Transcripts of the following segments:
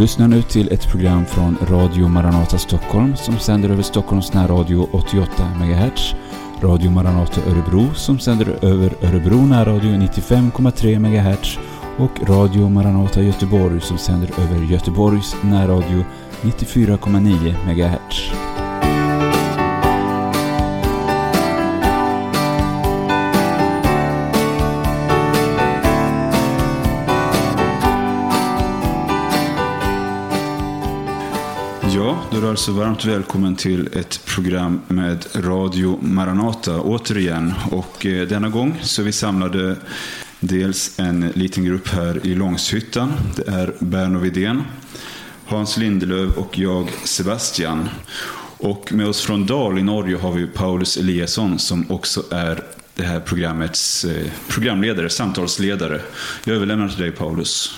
lyssnar nu till ett program från Radio Maranata Stockholm som sänder över Stockholms närradio 88 MHz, Radio Maranata Örebro som sänder över Örebro närradio 95,3 MHz och Radio Maranata Göteborg som sänder över Göteborgs närradio 94,9 MHz. Ja, då är alltså varmt välkommen till ett program med Radio Maranata återigen. Och eh, denna gång så är vi samlade dels en liten grupp här i Långshyttan. Det är Berno Widén, Hans Lindelöv och jag Sebastian. Och med oss från Dal i Norge har vi Paulus Eliasson som också är det här programmets eh, programledare, samtalsledare. Jag överlämnar till dig Paulus.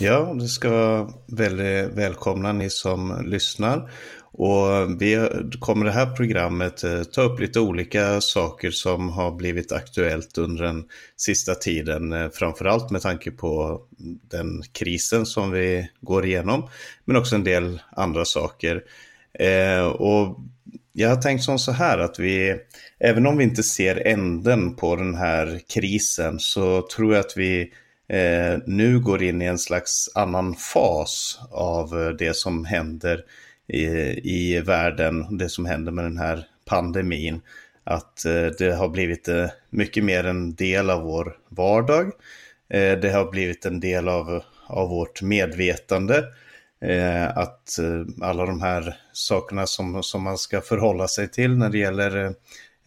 Ja, det ska vara väldigt välkomna ni som lyssnar. Och vi kommer det här programmet eh, ta upp lite olika saker som har blivit aktuellt under den sista tiden. Eh, framförallt med tanke på den krisen som vi går igenom. Men också en del andra saker. Eh, och jag har tänkt som så här att vi, även om vi inte ser änden på den här krisen så tror jag att vi eh, nu går in i en slags annan fas av eh, det som händer i, i världen, det som händer med den här pandemin. Att eh, det har blivit eh, mycket mer en del av vår vardag. Eh, det har blivit en del av, av vårt medvetande. Eh, att eh, alla de här sakerna som, som man ska förhålla sig till när det gäller eh,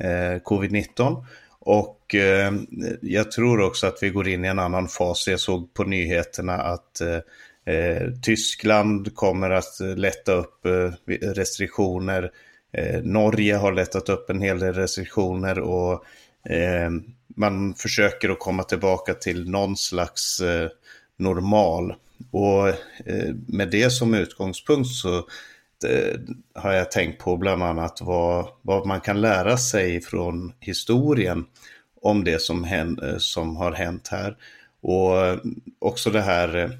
eh covid-19. Och eh, jag tror också att vi går in i en annan fas. Jag såg på nyheterna att eh, eh, Tyskland kommer att lätta upp eh, restriktioner. Eh, Norge har lättat upp en hel del restriktioner och eh, man försöker att komma tillbaka till någon slags eh, normal. Och eh, med det som utgångspunkt så Eh, har jag tänkt på bland annat vad, vad man kan lära sig från historien om det som, hän- eh, som har hänt här. Och eh, också det här,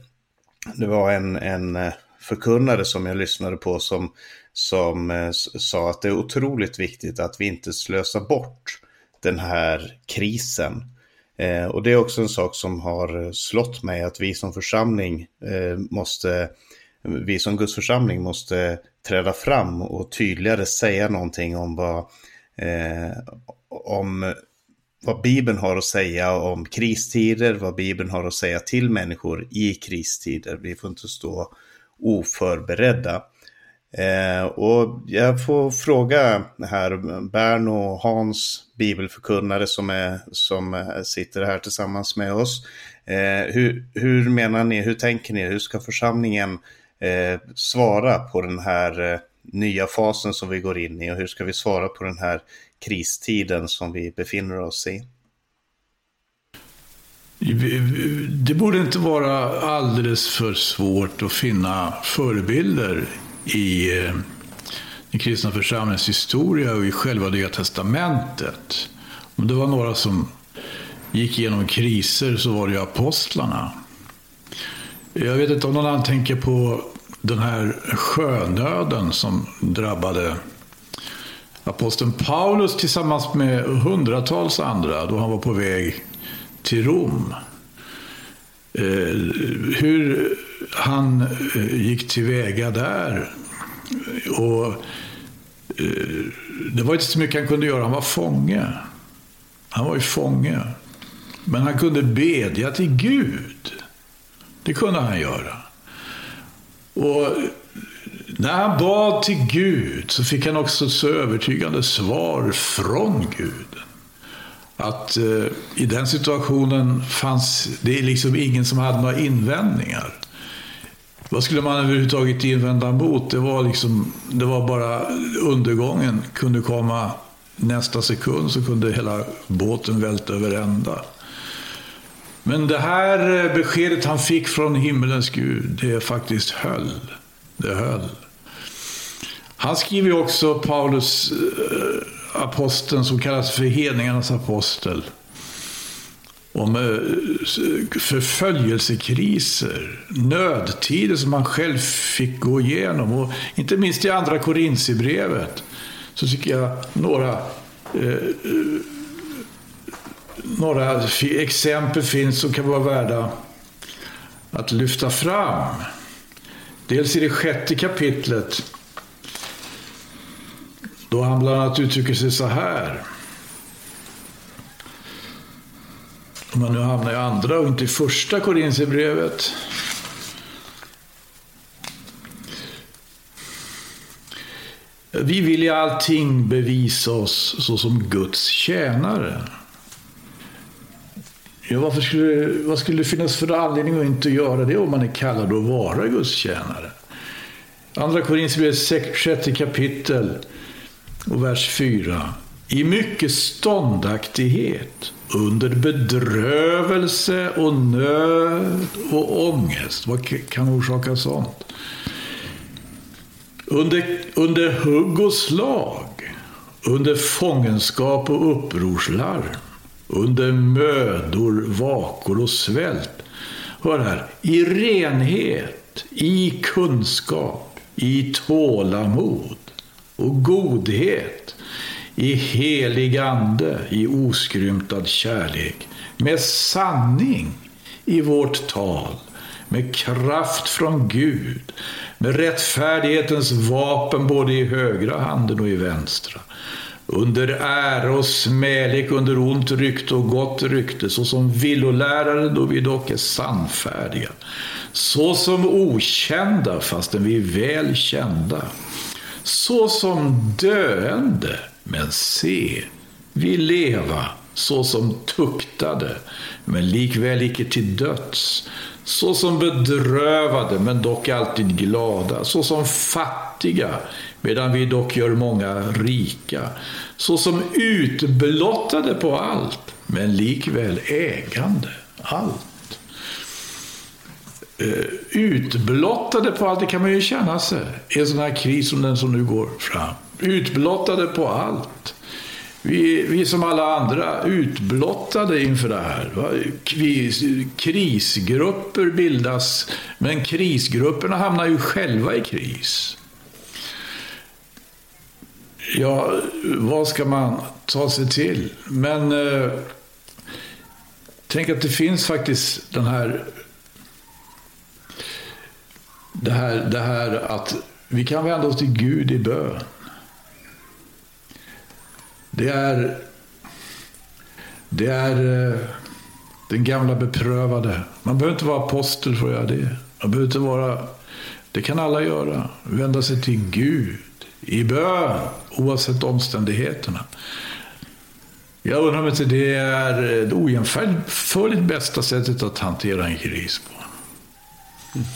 det var en, en förkunnare som jag lyssnade på som, som sa att det är otroligt viktigt att vi inte slösar bort den här krisen. Eh, och det är också en sak som har slått mig att vi som församling eh, måste, vi som Guds församling måste träda fram och tydligare säga någonting om vad, eh, om vad Bibeln har att säga om kristider, vad Bibeln har att säga till människor i kristider. Vi får inte stå oförberedda. Eh, och jag får fråga här Berno och Hans bibelförkunnare som, är, som sitter här tillsammans med oss. Eh, hur, hur menar ni, hur tänker ni, hur ska församlingen eh, svara på den här eh, nya fasen som vi går in i och hur ska vi svara på den här kristiden som vi befinner oss i? Det borde inte vara alldeles för svårt att finna förebilder i eh, den kristna församlingens historia och i själva Nya Testamentet. Om det var några som gick igenom kriser så var det ju apostlarna. Jag vet inte om någon annan tänker på den här sjönöden som drabbade aposteln Paulus tillsammans med hundratals andra då han var på väg till Rom. Eh, hur han eh, gick tillväga där. Och eh, det var inte så mycket han kunde göra, han var fånge. Han var ju fånge. Men han kunde bedja till Gud. Det kunde han göra. Och när han bad till Gud så fick han också så övertygande svar från Gud. Att eh, i den situationen fanns det liksom ingen som hade några invändningar. Vad skulle man överhuvudtaget invända mot? Det var, liksom, det var bara undergången kunde komma nästa sekund så kunde hela båten välta över ända. Men det här eh, beskedet han fick från himmelens Gud, det faktiskt höll. Det höll. Han skriver också Paulus, eh, aposteln som kallas för hedningarnas apostel. om eh, förföljelsekriser, nödtider som han själv fick gå igenom. Och inte minst i andra Korintierbrevet så tycker jag några, eh några exempel finns som kan vara värda att lyfta fram. Dels i det sjätte kapitlet då han bland annat uttrycker sig så här. Om man nu hamnar i andra och inte i första Korinthierbrevet. Vi vill i allting bevisa oss såsom Guds tjänare. Ja, varför skulle, vad skulle det finnas för anledning att inte göra det om man är kallad att vara gudstjänare? Andra Korinthierbrevet 6 kapitel och vers 4. I mycket ståndaktighet, under bedrövelse och nöd och ångest. Vad kan orsaka sånt? Under, under hugg och slag, under fångenskap och upprorslarm, under mödor, vakor och svält. Hör här, i renhet, i kunskap, i tålamod och godhet, i helig ande, i oskrymtad kärlek, med sanning i vårt tal, med kraft från Gud, med rättfärdighetens vapen både i högra handen och i vänstra. Under ära och smälek, under ont rykte och gott rykte, såsom villolärare då vi dock är sannfärdiga. Såsom okända fastän vi är väl kända. Så som döende, men se, vi leva. Så som tuktade, men likväl icke till döds, så som bedrövade, men dock alltid glada, så som fattiga, medan vi dock gör många rika, Såsom utblottade på allt, men likväl ägande allt. Eh, utblottade på allt, det kan man ju känna sig i en sån här kris som den som nu går fram. Utblottade på allt. Vi, vi som alla andra utblottade inför det här. Krisgrupper bildas, men krisgrupperna hamnar ju själva i kris. Ja, vad ska man ta sig till? Men eh, tänk att det finns faktiskt den här det här, det här att vi kan vända oss till Gud i bön. Det är, det är eh, den gamla beprövade. Man behöver inte vara apostel för att göra det. Man behöver inte vara, det kan alla göra. Vända sig till Gud i bön, oavsett omständigheterna. Jag undrar om inte det är det ojämförligt bästa sättet att hantera en kris på. Mm.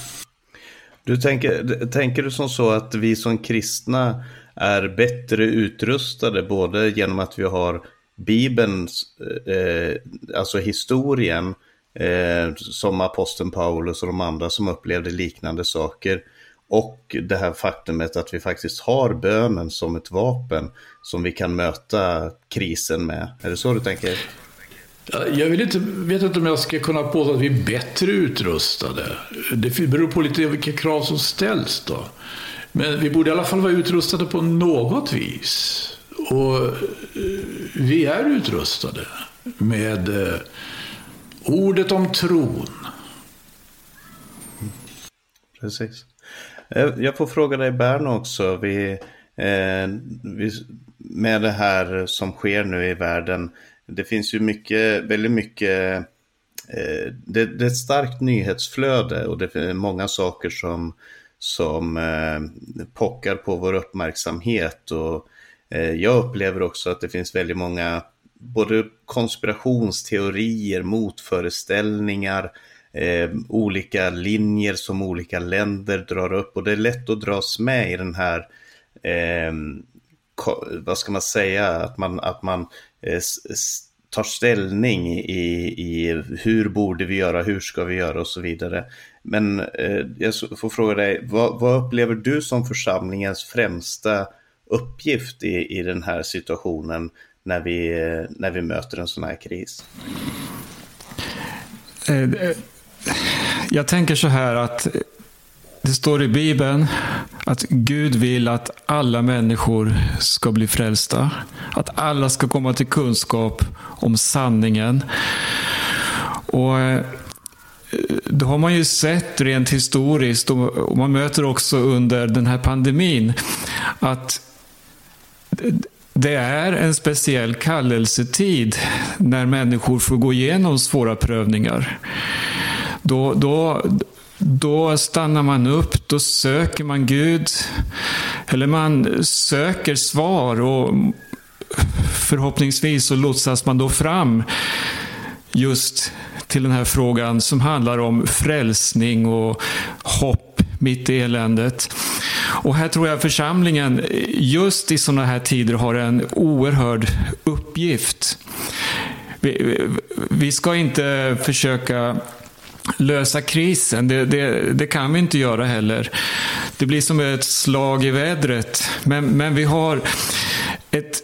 Du tänker, tänker du som så att vi som kristna är bättre utrustade både genom att vi har Bibelns, eh, alltså historien, eh, som aposteln Paulus och de andra som upplevde liknande saker. Och det här faktumet att vi faktiskt har bönen som ett vapen som vi kan möta krisen med. Är det så du tänker? Jag vill inte, vet inte om jag ska kunna påstå att vi är bättre utrustade. Det beror på lite vilka krav som ställs då. Men vi borde i alla fall vara utrustade på något vis. Och eh, vi är utrustade med eh, ordet om tron. Precis. Eh, jag får fråga dig Berno också. Vi, eh, vi, med det här som sker nu i världen det finns ju mycket, väldigt mycket, eh, det, det, är ett starkt nyhetsflöde och det är många saker som, som eh, pockar på vår uppmärksamhet. Och eh, jag upplever också att det finns väldigt många både konspirationsteorier, motföreställningar, eh, olika linjer som olika länder drar upp och det är lätt att dras med i den här eh, vad ska man säga, att man, att man eh, tar ställning i, i hur borde vi göra, hur ska vi göra och så vidare. Men eh, jag får fråga dig, vad, vad, upplever du som församlingens främsta uppgift i, i den här situationen när vi, när vi möter en sån här kris? Eh, jag tänker så här att det står i Bibeln att Gud vill att alla människor ska bli frälsta. Att alla ska komma till kunskap om sanningen. Och eh, det har man ju sett rent historiskt och man möter också under den här pandemin att det är en speciell kallelsetid när människor får gå igenom svåra prövningar. Då, då, då stannar man upp, då söker man Gud. Eller man söker svar och förhoppningsvis så lotsas man då fram just till den här frågan som handlar om frälsning och hopp mitt i eländet. Och här tror jag församlingen just i sådana här tider har en oerhörd uppgift. Vi, vi ska inte försöka lösa krisen. Det, det, det, kan vi inte göra heller. Det blir som ett slag i vädret. Men, men vi har ett,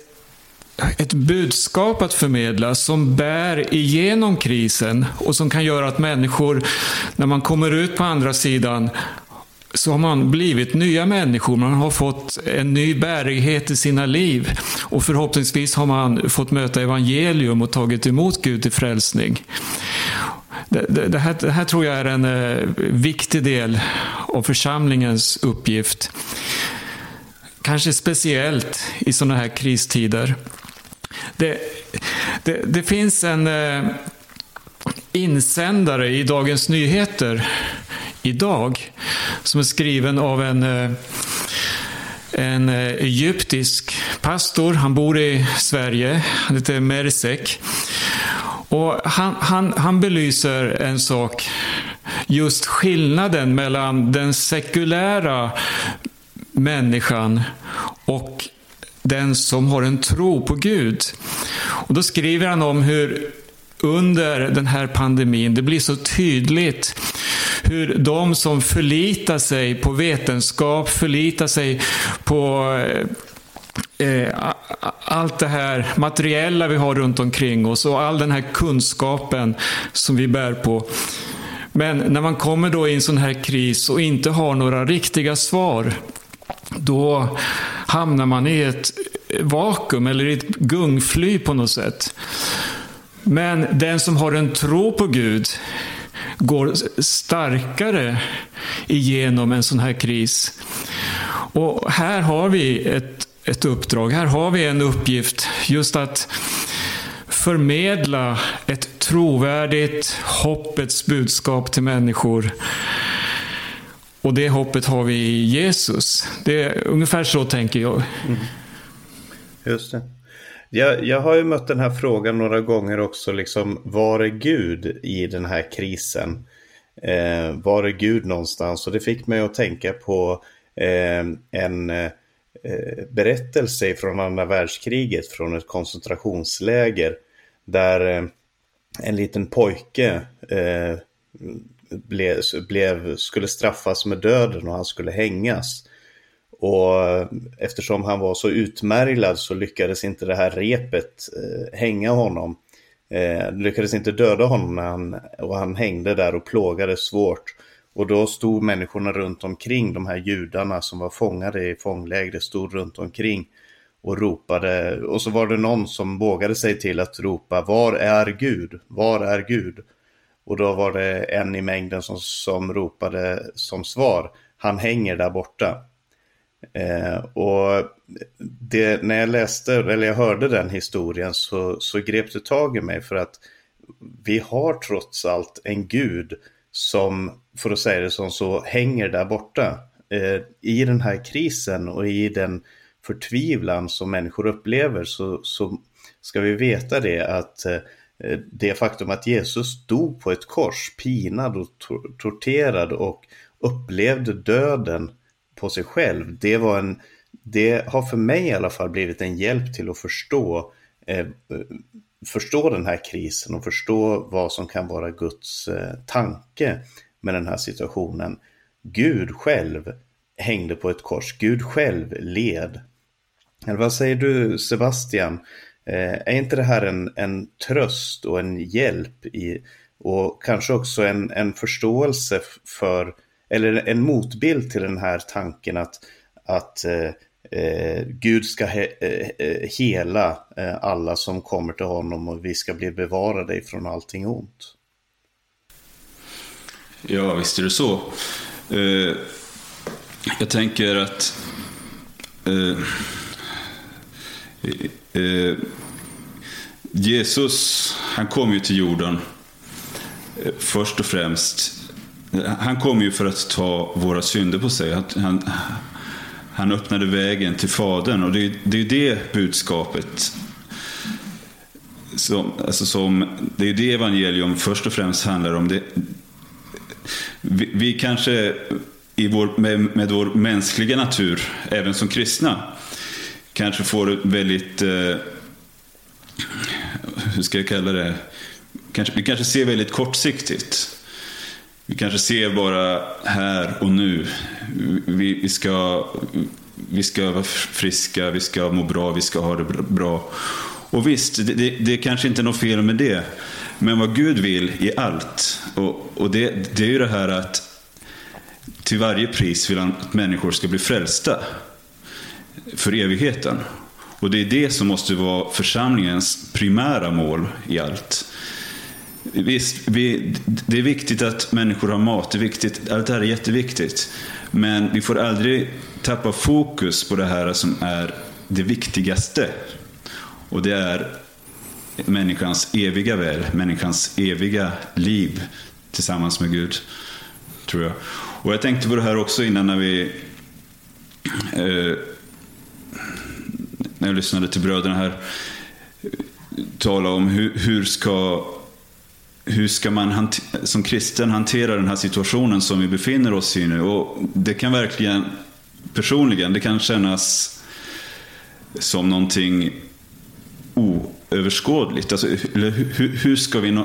ett budskap att förmedla som bär igenom krisen och som kan göra att människor, när man kommer ut på andra sidan, så har man blivit nya människor, man har fått en ny bärighet i sina liv. Och förhoppningsvis har man fått möta evangelium och tagit emot Gud till frälsning. Det, det, det, här, det här, tror jag är en eh, viktig del av församlingens uppgift. Kanske speciellt i sådana här kristider. Det, det finns en eh, insändare i Dagens Nyheter idag som är skriven av en, eh, en eh, egyptisk pastor. Han bor i Sverige. Han heter Mersek. Och han, han, han belyser en sak, just skillnaden mellan den sekulära människan och den som har en tro på Gud. Och Då skriver han om hur under den här pandemin, det blir så tydligt hur de som förlitar sig på vetenskap, förlitar sig på eh, Eh, allt det här materiella vi har runt omkring oss och all den här kunskapen som vi bär på. Men när man kommer då i en sån här kris och inte har några riktiga svar, då hamnar man i ett vakuum eller i ett gungfly på något sätt. Men den som har en tro på Gud går starkare igenom en sån här kris. Och här har vi ett ett uppdrag. Här har vi en uppgift, just att förmedla ett trovärdigt hoppets budskap till människor. Och det hoppet har vi i Jesus. Det är ungefär så tänker jag. Mm. Just det. Jag, jag har ju mött den här frågan några gånger också, liksom, var är Gud i den här krisen? Eh, var är Gud någonstans? Och det fick mig att tänka på eh, en eh, Eh, berättelse från andra världskriget från ett koncentrationsläger där eh, en liten pojke eh, blev, blev, skulle straffas med döden och han skulle hängas. Och eh, eftersom han var så utmärglad så lyckades inte det här repet eh, hänga honom. Eh, lyckades inte döda honom när han, och han hängde där och plågades svårt. Och då stod människorna runt omkring, de här judarna som var fångade i fånglägret, stod runt omkring och ropade. Och så var det någon som vågade sig till att ropa, var är Gud? Var är Gud? Och då var det en i mängden som, som ropade som svar, han hänger där borta. Eh, och det, när jag läste, eller jag hörde den historien så, så grep det tag i mig för att vi har trots allt en Gud som, för att säga det som så, hänger där borta. Eh, I den här krisen och i den förtvivlan som människor upplever så, så ska vi veta det att eh, det faktum att Jesus dog på ett kors, pinad och tor torterad och upplevde döden på sig själv, det var en det har för mig i alla fall blivit en hjälp till att förstå eh, förstå den här krisen och förstå vad som kan vara Guds eh, tanke med den här situationen. Gud själv hängde på ett kors, Gud själv led. Eller vad säger du Sebastian? Eh, är inte det här en, en tröst och en hjälp i och kanske också en, en förståelse för, eller en motbild till den här tanken att, att eh, eh, Gud ska he, eh, eh, hela eh, alla som kommer till honom och vi ska bli bevarade ifrån allting ont. Ja, visst är det så. Eh, jag tänker att eh, eh, Jesus, han kom ju till jorden först och främst. Han kom ju för att ta våra synder på sig. Han, han han öppnade vägen till Fadern och det, är, det är det budskapet som, alltså som, det är det evangelium först och främst handlar om. Det, vi, vi kanske i vår, med, med vår mänskliga natur, även som kristna, kanske får väldigt, eh, hur ska jag kalla det, kanske, vi kanske ser väldigt kortsiktigt. Vi kanske ser bara här och nu. Vi, vi, ska, vi ska vara friska, vi ska må bra, vi ska ha det bra. Och visst, det, det, det är kanske inte är något fel med det. Men vad Gud vill i allt, och, och det, det är ju det här att till varje pris vill han att människor ska bli frälsta för evigheten. Och det är det som måste vara församlingens primära mål i allt. Visst, vi, det är viktigt att människor har mat, det är viktigt, allt det här är jätteviktigt. Men vi får aldrig tappa fokus på det här som är det viktigaste. Och det är människans eviga väl, människans eviga liv tillsammans med Gud. Tror jag. Och jag tänkte på det här också innan när vi eh, när jag lyssnade till bröderna här tala om hur, hur ska hur ska man som kristen hantera den här situationen som vi befinner oss i nu? Och det kan verkligen, personligen, det kan kännas som någonting oöverskådligt. Alltså, hur, hur, ska vi,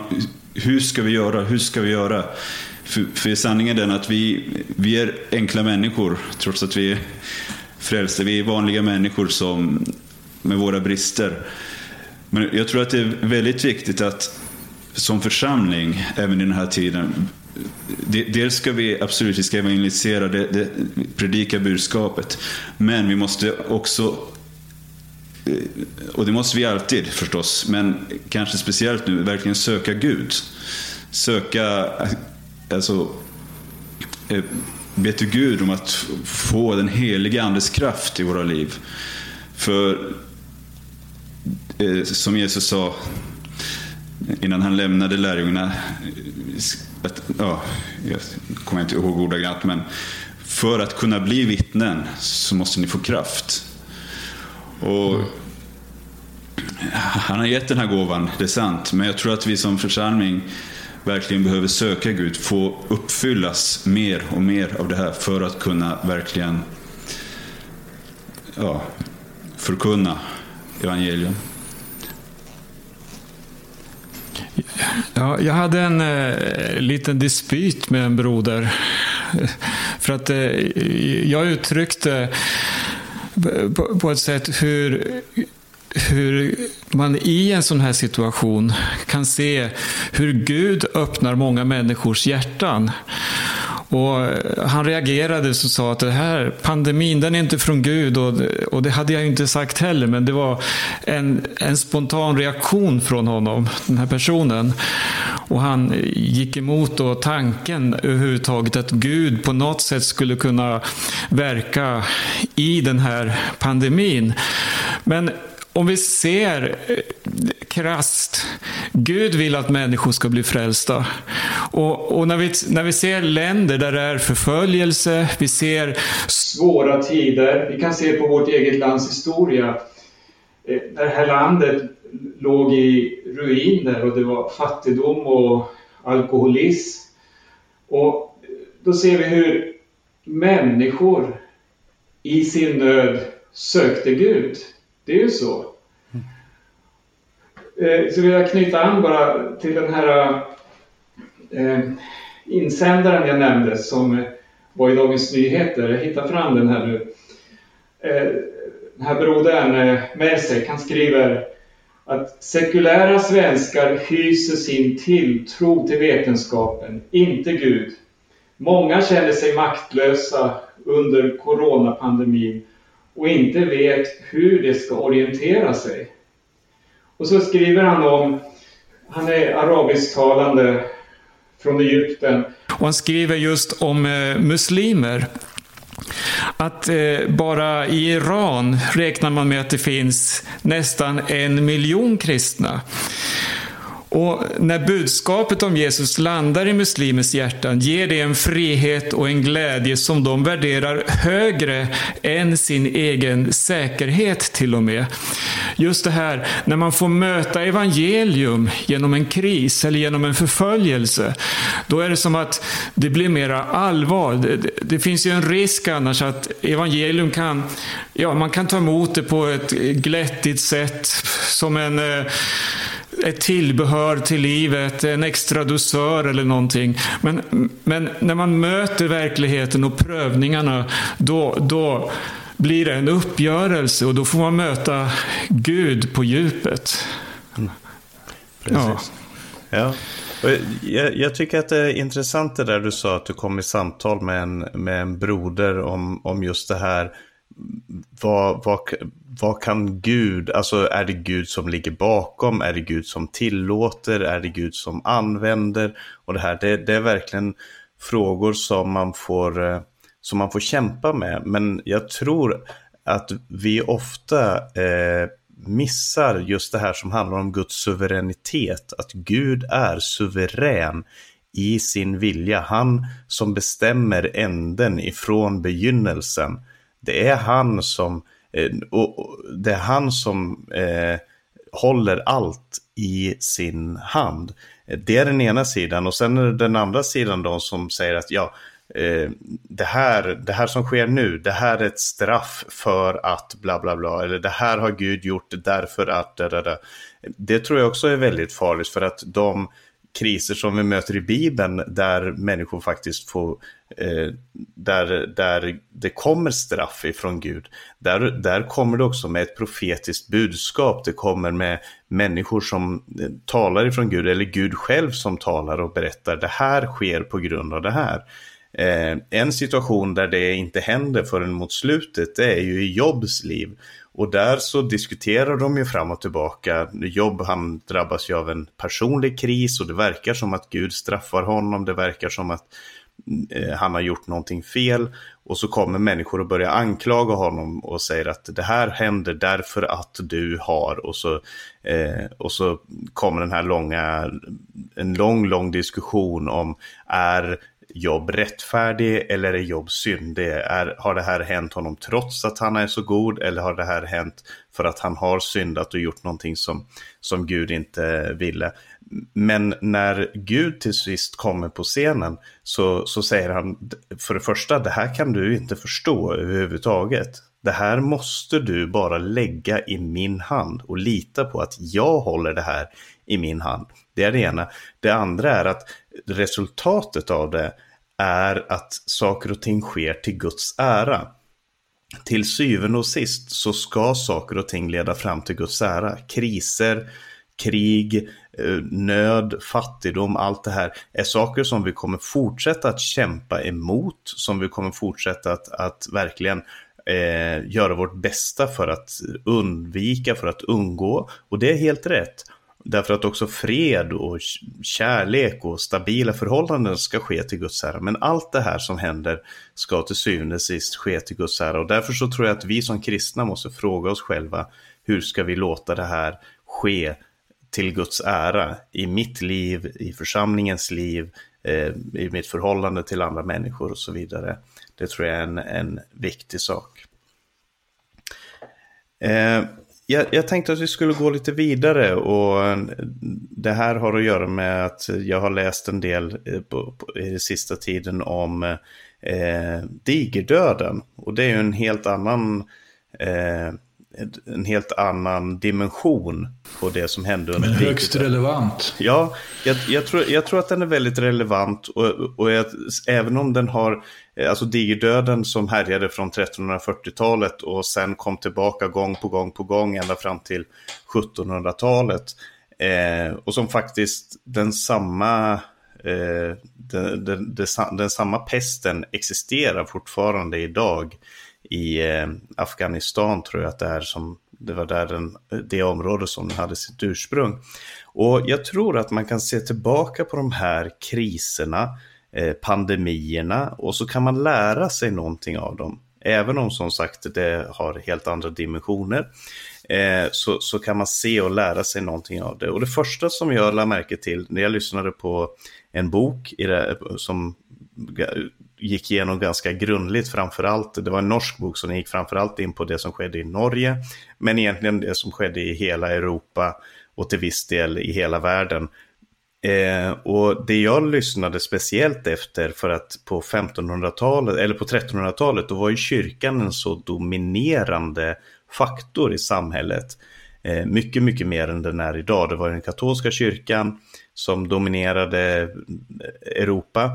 hur ska vi göra? Hur ska vi göra? För, för sanningen är den att vi, vi är enkla människor, trots att vi är frälsta. Vi är vanliga människor som, med våra brister. Men jag tror att det är väldigt viktigt att som församling, även i den här tiden, dels ska vi absolut vi ska evangelisera, det, det, predika budskapet. Men vi måste också, eh, och det måste vi alltid förstås, men kanske speciellt nu, verkligen söka Gud. Söka, alltså, eh, be till Gud om att få den heliga Andes kraft i våra liv. För eh, som Jesus sa, innan han lämnade lärjungarna, eh, att, ja, jag kommer inte ihåg ordagrant, men för att kunna bli vittnen så måste ni få kraft. Och Han har gett den här gåvan, det är sant, men jag tror att vi som församling verkligen behöver söka Gud, få uppfyllas mer och mer av det här för att kunna verkligen ja, förkunna evangelium. Ja, jag hade en eh, liten dispyt med en broder. För att eh, jag uttryckte på, på ett sätt hur hur man i en sån här situation kan se hur Gud öppnar många människors hjärtan. Och eh, han reagerade och sa att det här pandemin, den är inte från Gud. Och, och det hade jag inte sagt heller, men det var en, en spontan reaktion från honom, den här personen. Och han gick emot då tanken överhuvudtaget att Gud på något sätt skulle kunna verka i den här pandemin. Men om vi ser eh, Krasst, Gud vill att människor ska bli frälsta. Och, och, när, vi, när vi ser länder där det är förföljelse, vi ser svåra tider, vi kan se på vårt eget lands historia, där det här landet låg i ruiner och det var fattigdom och alkoholism. Och då ser vi hur människor i sin nöd sökte Gud. Det är ju så. Eh, så vill jag knyta an bara till den här eh, insändaren jag nämnde som var i Dagens Nyheter. Jag hittar fram den här nu. Eh, den här brodern, eh, Mersek, han skriver att sekulära svenskar hyser sin tilltro till vetenskapen, inte Gud. Många känner sig maktlösa under coronapandemin och inte vet hur de ska orientera sig. Och så skriver han om, han är arabisktalande från Egypten. Och han skriver just om eh, muslimer. Att eh, bara i Iran räknar man med att det finns nästan en miljon kristna. Och när budskapet om Jesus landar i muslimers hjärtan ger det en frihet och en glädje som de värderar högre än sin egen säkerhet till och med. Just det här, när man får möta evangelium genom en kris eller genom en förföljelse, då är det som att det blir mera allvar. Det, det finns ju en risk annars att evangelium kan, ja man kan ta emot det på ett glättigt sätt, som en eh, ett tillbehör till livet, en extra dosör eller någonting. Men, men när man möter verkligheten och prövningarna, då, då blir det en uppgörelse och då får man möta Gud på djupet. Mm. Precis. Ja. ja. Jag, jag, tycker att det är intressant det där du sa att du kom i samtal med en, med en broder om, om just det här vad, vad, vad kan Gud, alltså är det Gud som ligger bakom, är det Gud som tillåter, är det Gud som använder? Och det här, det, det är verkligen frågor som man, får, eh, som man får kämpa med. Men jag tror att vi ofta eh, missar just det här som handlar om Guds suveränitet. Att Gud är suverän i sin vilja. Han som bestämmer änden ifrån begynnelsen. Det är han som, eh, Eh, och det är han som eh, håller allt i sin hand. Eh, det är den ena sidan och sen är det den andra sidan de som säger att ja, eh, det, här, det här som sker nu, det här är ett straff för att bla bla bla, eller det här har Gud gjort därför att, da, da, da. det tror jag också är väldigt farligt för att de kriser som vi möter i Bibeln där människor faktiskt får, eh, Eh, där, där det kommer straff ifrån Gud. Där, där kommer det också med ett profetiskt budskap. Det kommer med människor som eh, talar ifrån Gud eller Gud själv som talar och berättar det här sker på grund av det här. Eh, en situation där det inte händer förrän mot slutet det är ju i Jobs liv. Och där så diskuterar de ju fram och tillbaka. Jobb han drabbas ju av en personlig kris och det verkar som att Gud straffar honom. Det verkar som att Eh, han har gjort någonting fel. Och så kommer människor och börjar anklaga honom och säger att det här händer därför att du har. Och så, eh, och så kommer den här långa, en lång, lång diskussion om är Jobb rättfärdig eller är Jobb syndig? Är, har det här hänt honom trots att han är så god eller har det här hänt för att han har syndat och gjort någonting som, som Gud inte ville? Men när Gud till sist kommer på scenen så, så säger han för det första, det här kan du inte förstå överhuvudtaget. Det här måste du bara lägga i min hand och lita på att jag håller det här i min hand. Det är det ena. Det andra är att resultatet av det är att saker och ting sker till Guds ära. Till syvende och sist så ska saker och ting leda fram till Guds ära. Kriser, krig, eh, nöd, fattigdom, allt det här är saker som vi kommer fortsätta att kämpa emot, som vi kommer fortsätta att, att verkligen eh, göra vårt bästa för att undvika, för att undgå. Och det är helt rätt. Därför att också fred och kärlek och stabila förhållanden ska ske till Guds ära. Men allt det här som händer ska till syvende och sist ske till Guds ära. Och därför så tror jag att vi som kristna måste fråga oss själva hur ska vi låta det här ske till Guds ära i mitt liv, i församlingens liv, eh, i mitt förhållande till andra människor och så vidare. Det tror jag är en, en viktig sak. Eh, jag, jag, tänkte att vi skulle gå lite vidare och det här har att göra med att jag har läst en del eh, på, på, i sista tiden om eh, digerdöden. Och det är ju en helt annan, eh, en helt annan dimension på det som hände under Men kriget. högst relevant. Ja, jag, jag, tror, jag tror att den är väldigt relevant och, och jag, även om den har, Eh, alltså digerdöden som härjade från 1340-talet och sen kom tillbaka gång på gång på gång ända fram till 1700-talet. Eh, och som faktiskt den samma, eh, den, den, den, den, samma pesten existerar fortfarande idag i eh, Afghanistan tror jag att det är som det var där den, det område som hade sitt ursprung. Och jag tror att man kan se tillbaka på de här kriserna, Eh, pandemierna och så kan man lära sig någonting av dem. Även om som sagt det har helt andra dimensioner eh, så, så kan man se och lära sig någonting av det. Och det första som jag lade märke till när jag lyssnade på en bok det, som gick igenom ganska grundligt framförallt. Det var en norsk bok som gick framförallt in på det som skedde i Norge. Men egentligen det som skedde i hela Europa och till viss del i hela världen. Eh, och det jag lyssnade speciellt efter för att på 1500-talet eller på 1300-talet då var ju kyrkan en så dominerande faktor i samhället. Eh, mycket, mycket mer än den är idag. Det var den katolska kyrkan som dominerade eh, Europa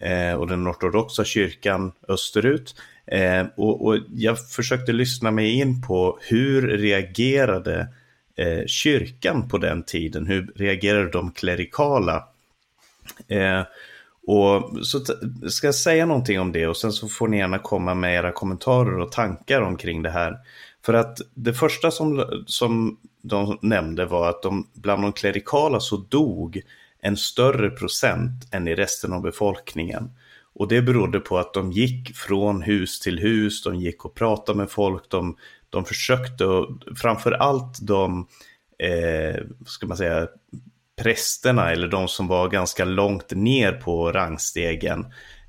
eh, och den ortodoxa kyrkan österut. Eh, och, och, jag försökte lyssna mig in på hur reagerade eh, kyrkan på den tiden? Hur reagerade de klerikala? Eh, och så ska jag säga någonting om det och sen så får ni gärna komma med era kommentarer och tankar omkring det här. För att det första som, som de nämnde var att de, bland de klerikala så dog en större procent än i resten av befolkningen. Och det berodde på att de gick från hus till hus, de gick och pratade med folk, de, de försökte, och framför allt de, eh, ska man säga, prästerna eller de som var ganska långt ner på rangstegen,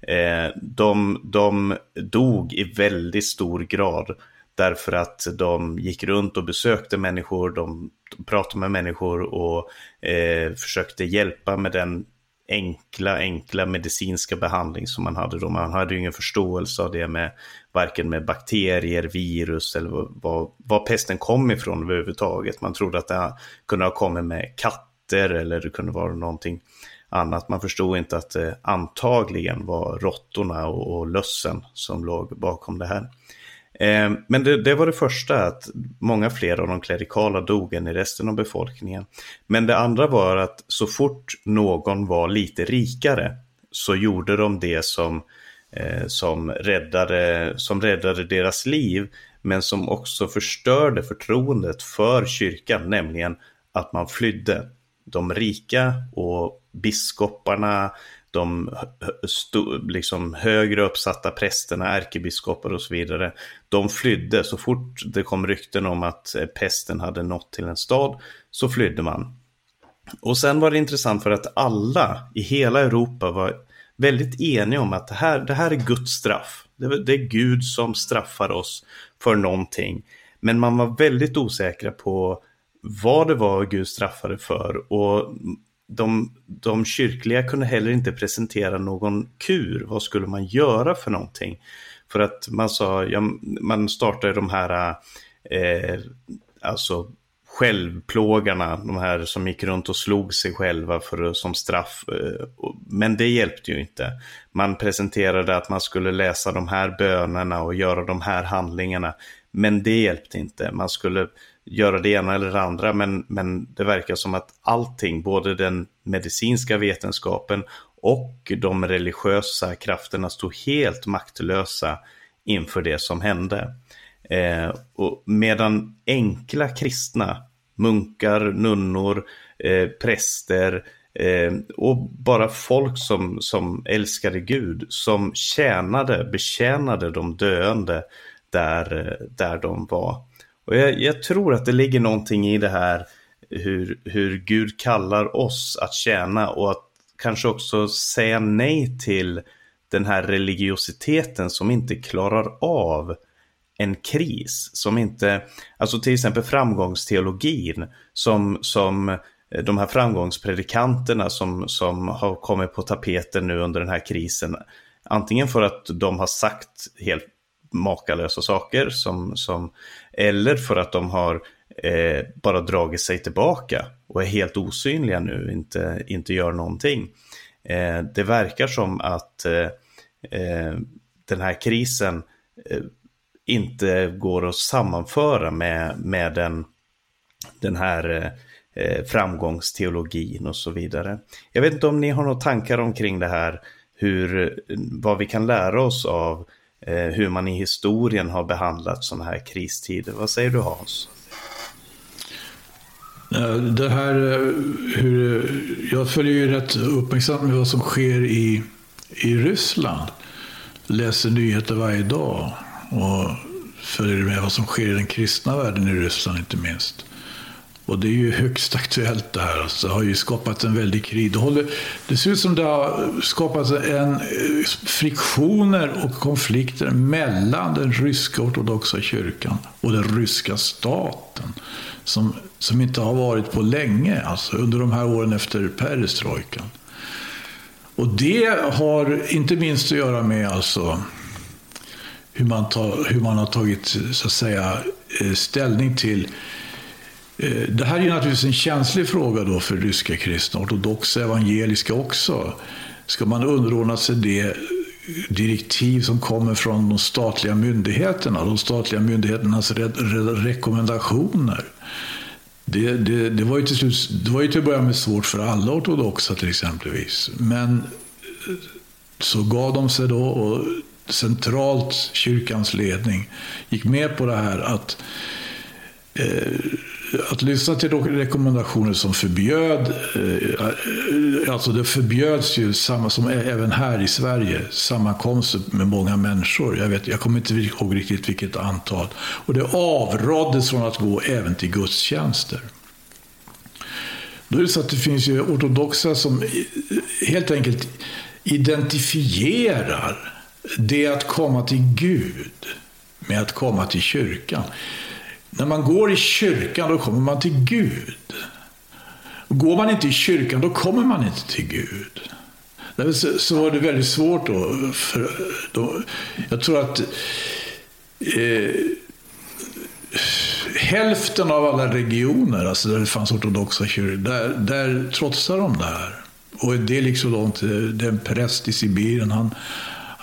eh, de, de dog i väldigt stor grad därför att de gick runt och besökte människor, de pratade med människor och eh, försökte hjälpa med den enkla, enkla medicinska behandling som man hade då. Man hade ju ingen förståelse av det med varken med bakterier, virus eller vad, vad pesten kom ifrån överhuvudtaget. Man trodde att det kunde ha kommit med katter eller det kunde vara någonting annat. Man förstod inte att det antagligen var råttorna och, och lössen som låg bakom det här. Eh, men det, det, var det första, att många fler av de klerikala dog än i resten av befolkningen. Men det andra var att så fort någon var lite rikare så gjorde de det som, eh, Eh, som, räddade, som räddade deras liv, men som också förstörde förtroendet för kyrkan, nämligen att man flydde. De rika och biskoparna, de liksom högre uppsatta prästerna, ärkebiskopar och så vidare, de flydde. Så fort det kom rykten om att eh, pesten hade nått till en stad så flydde man. Och sen var det intressant för att alla i hela Europa var väldigt eniga om att det här, det här är Guds straff. Det, det är Gud som straffar oss för någonting. Men man var väldigt osäkra på vad det var Gud straffade för. Och de, de kyrkliga kunde heller inte presentera någon kur. Vad skulle man göra för någonting? För att man sa, ja, man startade de här, eh, alltså självplågarna, de här som gick runt och slog sig själva för, som straff. Eh, men det hjälpte ju inte. Man presenterade att man skulle läsa de här bönerna och göra de här handlingarna. Men det hjälpte inte. Man skulle göra det ena eller det andra, men, men det verkar som att allting, både den medicinska vetenskapen och de religiösa krafterna stod helt maktlösa inför det som hände. Eh, och medan enkla kristna, munkar, nunnor, eh, präster eh, och bara folk som, som älskade Gud, som tjänade, betjänade de döende där, eh, där de var. Och jag, jag, tror att det ligger någonting i det här hur, hur Gud kallar oss att tjäna och att kanske också säga nej till den här religiositeten som inte klarar av en kris. Som inte, alltså till exempel framgångsteologin som, som eh, de här framgångspredikanterna som, som har kommit på tapeten nu under den här krisen. Antingen för att de har sagt helt makalösa saker som, som eller för att de har eh, bara dragit sig tillbaka och är helt osynliga nu, inte, inte gör någonting. Eh, det verkar som att eh, eh den här krisen eh, inte går att sammanföra med, med den, den här eh, framgångsteologin och så vidare. Jag vet inte om ni har några tankar omkring det här, hur, vad vi kan lära oss av eh, hur man i historien har behandlat sådana här kristider. Vad säger du Hans? Eh, det här eh, hur, jag följer ju rätt uppmärksamt med vad som sker i, i Ryssland. Läser nyheter varje dag och följer med vad som sker i den kristna världen i Ryssland inte minst. Och det är ju högst aktuellt det här. Alltså, det har ju skapat en väldig krig. Det, håller, det ser ut som det har skapats en, eh, friktioner och konflikter mellan den ryska ortodoxa kyrkan och den ryska staten. Som, som inte har varit på länge, alltså under de här åren efter perestrojkan. Och det har inte minst att göra med alltså hur man, tar, hur man har tagit så att säga, eh, ställning till eh, det här är naturligtvis en känslig fråga då för ryska kristna, ortodoxa, evangeliska också. Ska man underordna sig det direktiv som kommer från de statliga myndigheterna, de statliga myndigheternas re re rekommendationer? Det, det, det, var ju till slut, det var ju till att börja med svårt för alla ortodoxa till exempelvis. Men så gav de sig då och centralt kyrkans ledning gick med på det här att eh, att lyssna till rekommendationer som förbjöd, eh, alltså det förbjöds ju samma som även här i Sverige, sammankomster med många människor. Jag, vet, jag kommer inte ihåg riktigt vilket antal. Och det avråddes från att gå även till gudstjänster. Då är det så att det finns ju ortodoxa som helt enkelt identifierar det att komma till Gud med att komma till kyrkan. När man går i kyrkan då kommer man till Gud. Går man inte i kyrkan då kommer man inte till Gud. Så var det väldigt svårt då. För, då jag tror att eh, hälften av alla regioner, alltså där det fanns ortodoxa kyrkor, där, där trotsade de det här. Och det är liksom långt, den präst i Sibirien, han,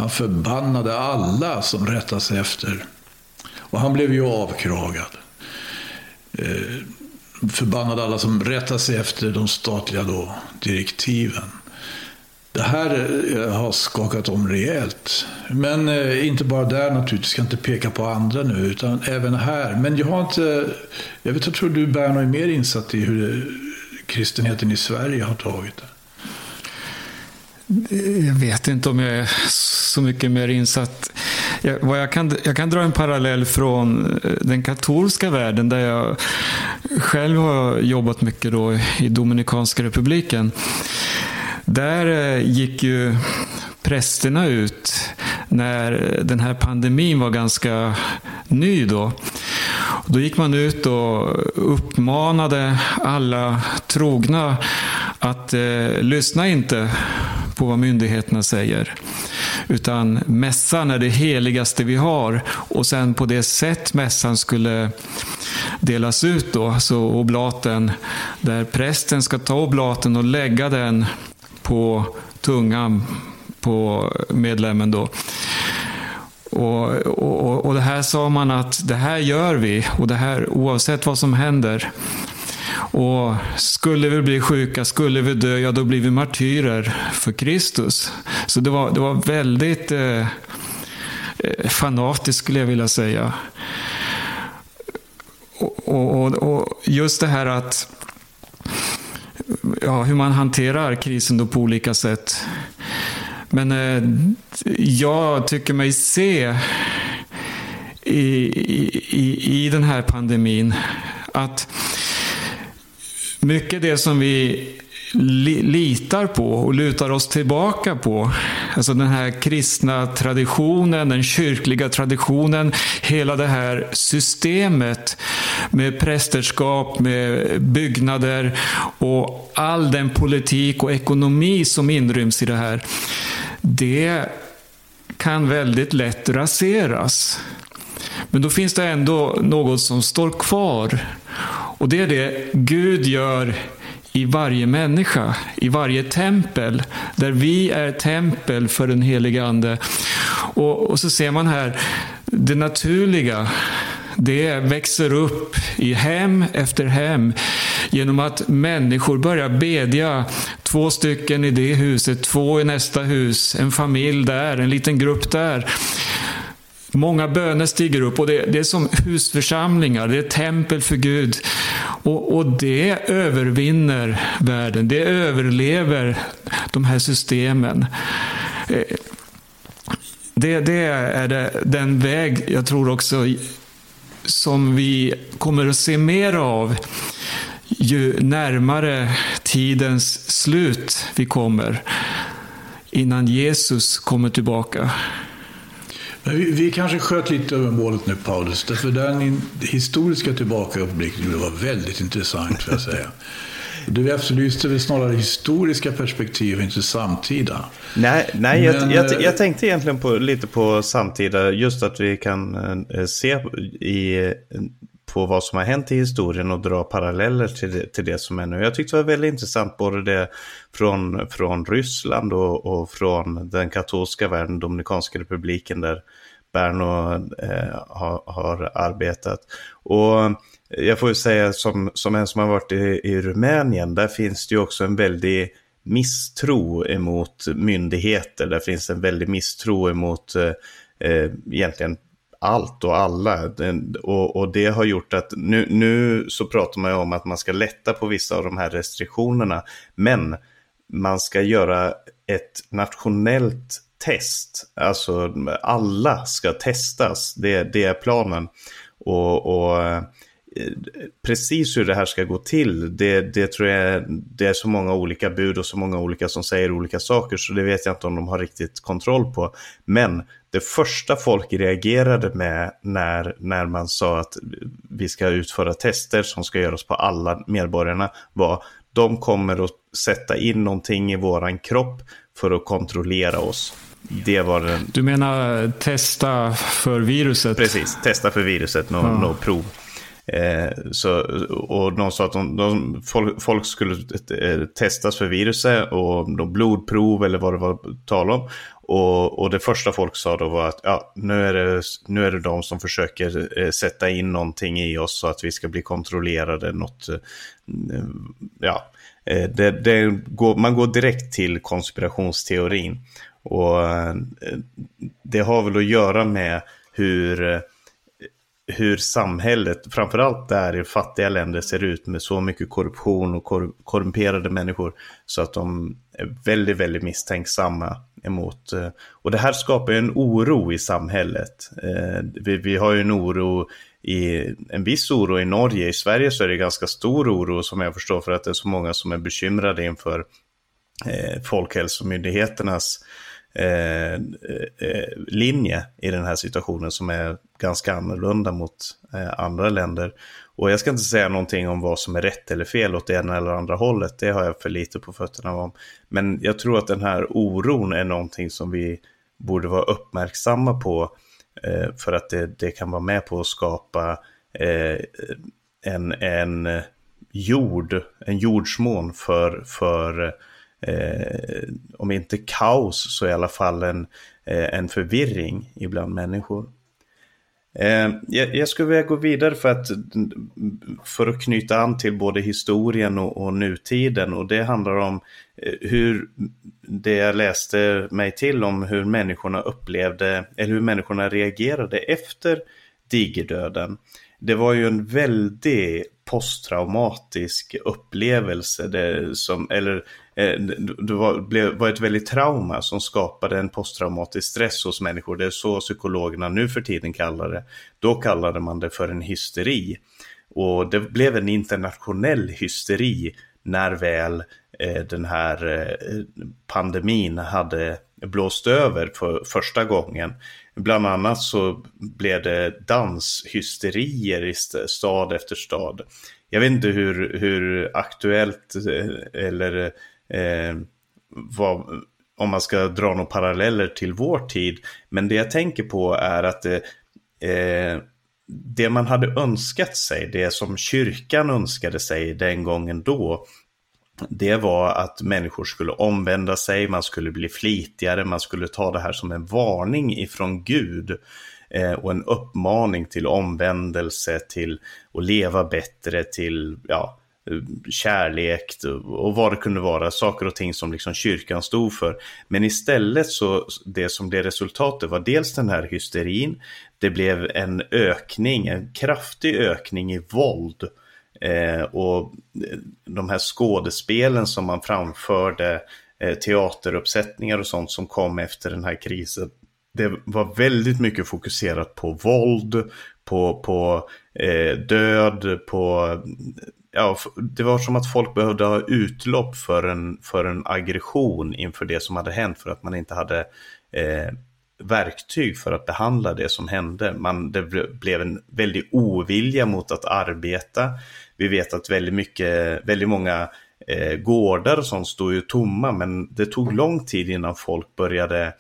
han förbannade alla som rättade sig efter. Och han blev ju avkragad. Eh, förbannade alla som rättade sig efter de statliga då, direktiven. Det här eh, har skakat om rejält. Men eh, inte bara där naturligtvis, jag ska inte peka på andra nu, utan även här. Men jag har inte, jag vet, jag tror du Berno är mer insatt i hur kristenheten i Sverige har tagit det. Jag vet inte om jag är så mycket mer insatt. Jag, vad jag, kan, jag kan dra en parallell från eh, den katolska världen där jag själv har jobbat mycket då i Dominikanska republiken. Där eh, gick ju prästerna ut när den här pandemin var ganska ny då. Då gick man ut och uppmanade alla trogna att eh, lyssna inte på vad myndigheterna säger. Utan mässan är det heligaste vi har och sen på det sätt mässan skulle delas ut då, så oblaten, där prästen ska ta oblaten och lägga den på tungan på medlemmen då. Och, och, och det här sa man att det här gör vi och det här oavsett vad som händer. Och skulle vi bli sjuka, skulle vi dö, ja då blir vi martyrer för Kristus. Så det var, det var väldigt eh, eh fanatiskt skulle jag vilja säga. Och, och, och, just det här att ja, hur man hanterar krisen då på olika sätt. Men eh, jag tycker mig se i, i, i den här pandemin att mycket det som vi litar på och lutar oss tillbaka på. Alltså den här kristna traditionen, den kyrkliga traditionen, hela det här systemet med prästerskap, med byggnader och all den politik och ekonomi som inryms i det här. Det kan väldigt lätt raseras. Men då finns det ändå något som står kvar. Och det är det Gud gör i varje människa, i varje tempel, där vi är tempel för den helige Ande. Och, och så ser man här det naturliga, det växer upp i hem efter hem genom att människor börjar bedja. Två stycken i det huset, två i nästa hus, en familj där, en liten grupp där. Många böner stiger upp och det, det, är som husförsamlingar, det är tempel för Gud. Och, och, det övervinner världen, det överlever de här systemen. Eh, det, det är det, den väg jag tror också som vi kommer att se mer av ju närmare tidens slut vi kommer innan Jesus kommer tillbaka. Men vi, vi kanske sköt lite över målet nu, Paulus. Därför den historiska tillbakablicken var väldigt intressant, får jag säga. Du efterlyste väl snarare historiska perspektiv, inte samtida? Nej, nej Men, jag, jag, eh, jag, tänkte egentligen på, lite på samtida, just att vi kan eh, se i, på vad som har hänt i historien och dra paralleller till det, till det som är nu. Jag tyckte det var väldigt intressant både det från, från Ryssland och, och från den katolska världen, Dominikanska republiken där Berno eh, har, har, arbetat. Och jag får ju säga som, som en som har varit i, i Rumänien, där finns det ju också en väldig misstro emot myndigheter. Där finns en väldig misstro emot eh, eh egentligen allt och alla. Och, och, det har gjort att nu, nu så pratar man ju om att man ska lätta på vissa av de här restriktionerna. Men man ska göra ett nationellt test. Alltså alla ska testas. Det, det är planen. Och, och precis hur det här ska gå till, det, det tror jag det är så många olika bud och så många olika som säger olika saker så det vet jag inte om de har riktigt kontroll på. Men det första folk reagerade med när, när man sa att vi ska utföra tester som ska göras på alla medborgarna var de kommer att sätta in någonting i våran kropp för att kontrollera oss. Det var den... Du menar testa för viruset? Precis, testa för viruset, något ja. no prov. Eh, så, och de sa att de, de, folk, folk, skulle eh, testas för viruset och de blodprov eller vad det var tal om. Och, och, det första folk sa då var att ja, nu, är det, nu är det de som försöker eh, sätta in någonting i oss så att vi ska bli kontrollerade. Något, eh, ja, eh, det, det går, man går direkt till konspirationsteorin. Och eh, det har väl att göra med hur eh, hur samhället, framförallt där i fattiga länder, ser ut med så mycket korruption och kor korrumperade människor så att de är väldigt, väldigt misstänksamma emot. Eh, och det här skapar ju en oro i samhället. Eh, vi, vi har ju en oro i en viss oro i Norge. I Sverige så är det ganska stor oro som jag förstår för att det är så många som är bekymrade inför eh, Folkhälsomyndigheternas Eh, eh, linje i den här situationen som är ganska annorlunda mot eh, andra länder. Och jag ska inte säga någonting om vad som är rätt eller fel åt det ena eller andra hållet. Det har jag för lite på fötterna om. Men jag tror att den här oron är någonting som vi borde vara uppmärksamma på. Eh, för att det, det, kan vara med på att skapa eh, en, en jord, en jordsmån för, för eh, om inte kaos så i alla fall en, eh, en förvirring ibland människor. Eh, jag, jag, skulle vilja gå vidare för att, för att knyta an till både historien och, och nutiden och det handlar om eh, hur det jag läste mig till om hur människorna upplevde eller hur människorna reagerade efter digerdöden. Det var ju en väldigt posttraumatisk upplevelse, det som, eller eh, det var, blev, var ett väldigt trauma som skapade en posttraumatisk stress hos människor. Det är så psykologerna nu för tiden kallar det. Då kallade man det för en hysteri. Och det blev en internationell hysteri när väl eh, den här eh, pandemin hade blåst över för första gången. Bland annat så blev det danshysterier i stad efter stad. Jag vet inte hur, hur aktuellt eh, eller eh, vad, om man ska dra några paralleller till vår tid. Men det jag tänker på är att det, eh, det man hade önskat sig, det som kyrkan önskade sig den gången då, det var att människor skulle omvända sig, man skulle bli flitigare, man skulle ta det här som en varning ifrån Gud eh, och en uppmaning till omvändelse, till att leva bättre, till ja, kärlek och vad det kunde vara, saker och ting som liksom kyrkan stod för. Men istället så, det som blev resultatet var dels den här hysterin, det blev en ökning, en kraftig ökning i våld. Eh, och eh, de här skådespelen som man framförde, eh, teateruppsättningar och sånt som kom efter den här krisen. Det var väldigt mycket fokuserat på våld, på, på eh, död, på ja, det var som att folk behövde ha utlopp för en, för en aggression inför det som hade hänt för att man inte hade eh, verktyg för att behandla det som hände. Man, det blev en väldig ovilja mot att arbeta. Vi vet att väldigt mycket, väldigt många eh, gårdar och sånt stod ju tomma men det tog lång tid innan folk började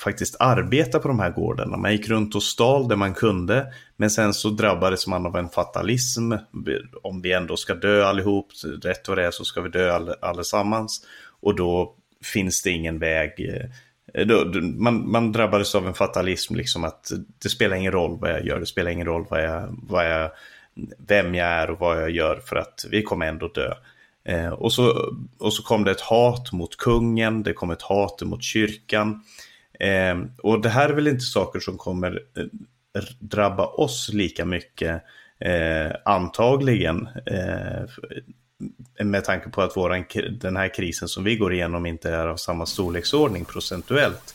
faktiskt arbeta på de här gårdarna. Man gick runt och stal det man kunde, men sen så drabbades man av en fatalism. Om vi ändå ska dö allihop, rätt vad det är så ska vi dö all, allesammans. Och då finns det ingen väg. Eh, Eh, man, man drabbades av en fatalism, liksom att det spelar ingen roll vad jag gör, det spelar ingen roll vad jag, vad jag, vem jag är och vad jag gör för att vi kommer ändå dö. Eh, och, så, och så kom det ett hat mot kungen, det kom ett hat mot kyrkan. Eh, och det här är väl inte saker som kommer eh, drabba oss lika mycket eh, antagligen. Eh, med tanke på att våran, den här krisen som vi går igenom inte är av samma storleksordning procentuellt.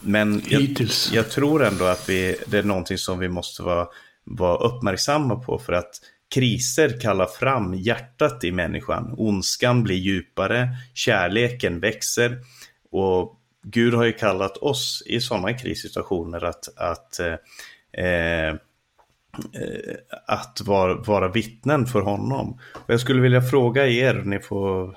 Men jag, jag, tror ändå att vi, det är någonting som vi måste vara, vara uppmärksamma på för att kriser kallar fram hjärtat i människan. Ondskan blir djupare, kärleken växer och Gud har ju kallat oss i sådana krissituationer att, att, eh, eh, Eh, att vara, vara vittnen för honom. Och jag skulle vilja fråga er, ni får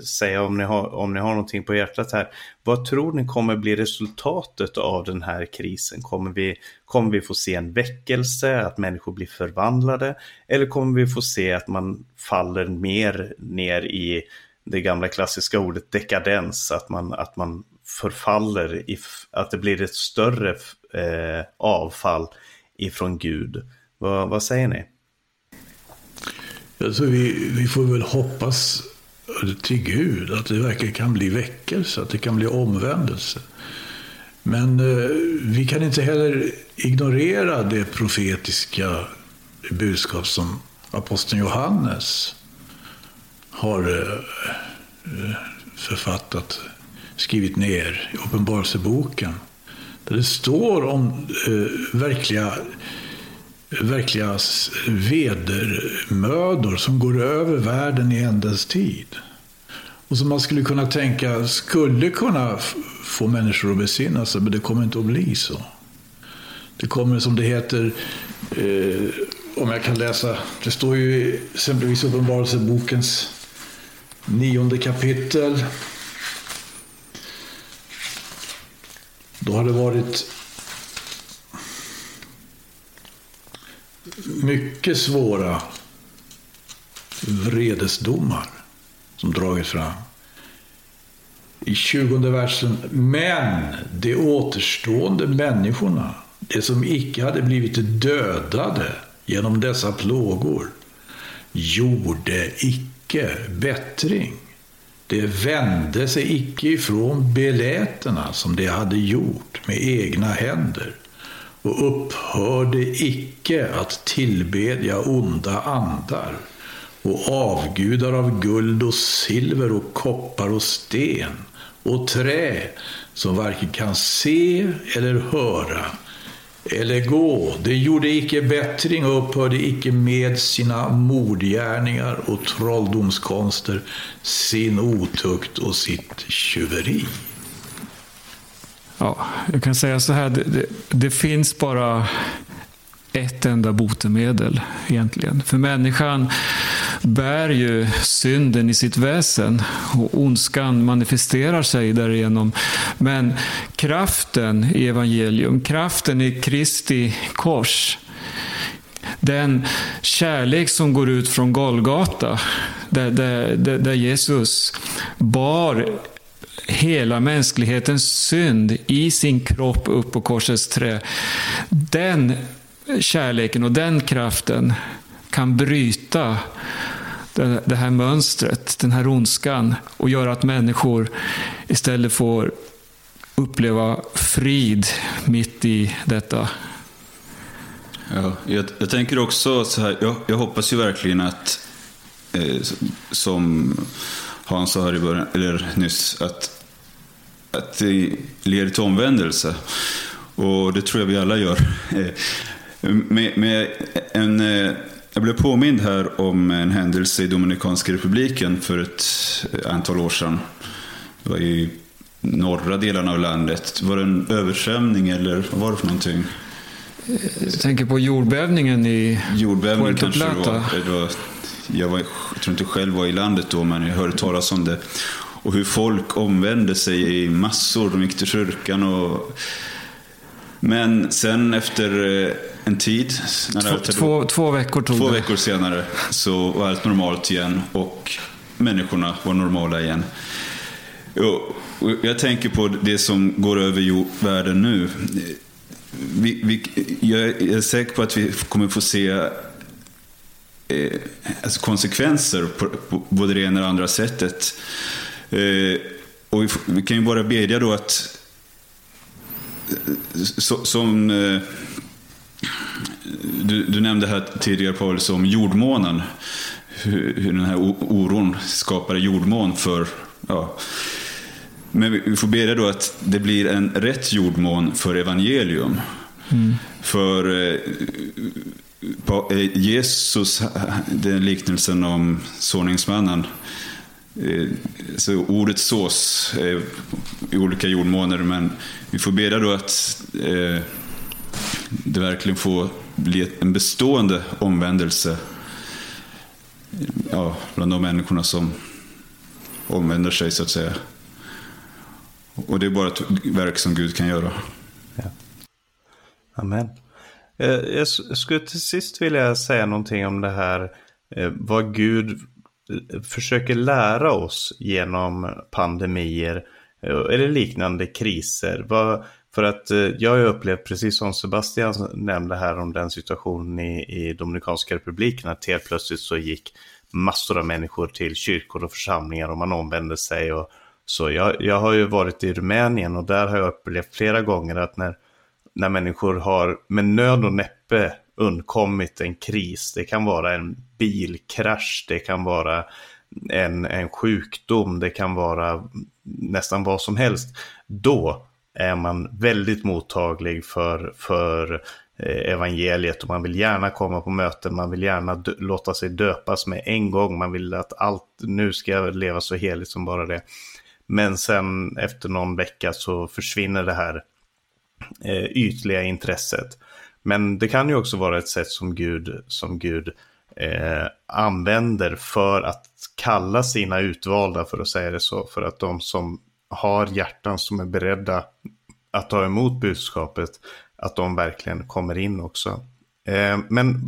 säga om ni, har, om ni har någonting på hjärtat här. Vad tror ni kommer bli resultatet av den här krisen? Kommer vi, kommer vi få se en väckelse, att människor blir förvandlade? Eller kommer vi få se att man faller mer ner i det gamla klassiska ordet dekadens, att man, att man förfaller, i, att det blir ett större eh, avfall ifrån Gud. Vad, vad säger ni? Alltså vi, vi får väl hoppas till Gud att det verkligen kan bli väckelse, att det kan bli omvändelse. Men eh, vi kan inte heller ignorera det profetiska budskap som aposteln Johannes har eh, eh författat, skrivit ner i Uppenbarelseboken. Där det står om eh, verkliga, verkliga vedermödor som går över världen i ändens tid. Och som man skulle kunna tänka skulle kunna få människor att besinna sig, men det kommer inte att bli så. Det kommer som det heter, eh, om jag kan läsa, det står ju exempelvis i Uppenbarelsebokens nionde kapitel. Då har det varit mycket svåra vredesdomar som dragit fram. I 20 versen. Men de återstående människorna, de som icke hade blivit dödade genom dessa plågor, gjorde icke icke bättring. Det vände sig icke ifrån beläterna som de hade gjort med egna händer och upphörde icke att tillbedja onda andar och avgudar av guld och silver och koppar och sten och trä som varken kan se eller höra eller gå. Det gjorde icke bättring och upphörde icke med sina mordgärningar och trolldomskonster, sin otukt och sitt tjuveri. Ja, jag kan säga så här, det, det, det finns bara ett enda botemedel egentligen. För människan bär ju synden i sitt väsen och ondskan manifesterar sig därigenom. Men kraften i evangelium, kraften i Kristi kors, den kärlek som går ut från Golgata, där, där, där Jesus bar hela mänsklighetens synd i sin kropp upp på korsets trä. Den kärleken och den kraften kan bryta det här mönstret, den här ondskan och göra att människor istället får uppleva frid mitt i detta. Ja, jag, jag tänker också så här, jag, jag hoppas ju verkligen att, eh, som Hans sa här i början, eller nyss, att, att det leder till omvändelse. Och det tror jag vi alla gör. Eh, med, med en, eh, jag blev påmind här om en händelse i Dominikanska republiken för ett antal år sedan. Det var i norra delarna av landet. Var det en översvämning eller vad var det för någonting? Jag tänker på jordbävningen i Jordbävning Puerto kanske Plata. var. Det var jag, var. jag tror inte själv var i landet då, men jag hörde talas om det. Och hur folk omvände sig i massor. De gick till kyrkan och... Men sen efter eh, en tid, när Två, hade- två, två veckor tog två det. veckor senare, så var allt normalt igen och människorna var normala igen. Jag tänker på det som går över världen nu. Vi, vi, jag är säker på att vi kommer få se eh, alltså konsekvenser på, på både det ena och det andra sättet. Eh, och vi, vi kan ju bara bedja då att som eh, du, du nämnde här tidigare Paulus om jordmånen. Hur, hur den här oron skapar jordmån för... Ja. Men vi, får bedja då att det blir en rätt jordmån för evangelium. För eh, eh, Jesus, den liknelsen om såningsmannen. Eh, så ordet sås är i olika jordmåner, men vi får bedja då att eh, det verkligen får bli en bestående omvändelse ja, bland de människorna som omvänder sig, så att säga. Och det är bara ett verk som Gud kan göra. Amen. Eh, jag skulle till sist vilja säga någonting om det här eh, vad Gud försöker lära oss genom pandemier eh, eller liknande kriser. För att eh, jag har upplevt, precis som Sebastian nämnde här om den situationen i, i Dominikanska republiken, att helt plötsligt så gick massor av människor till kyrkor och församlingar och man omvände sig. Och, så jag, jag har ju varit i Rumänien och där har jag upplevt flera gånger att när när människor har med nöd och näppe undkommit en kris. Det kan vara en bilkrasch, det kan vara en, en sjukdom, det kan vara nästan vad som helst. Då är man väldigt mottaglig för, för eh, evangeliet och man vill gärna komma på möten, man vill gärna låta sig döpas med en gång, man vill att allt, nu ska jag leva så heligt som bara det. Men sen efter någon vecka så försvinner det här eh, ytliga intresset. Men det kan ju också vara ett sätt som Gud, som Gud eh, använder för att kalla sina utvalda, för att säga det så, för att de som har hjärtan som är beredda att ta emot budskapet, att de verkligen kommer in också. Eh, men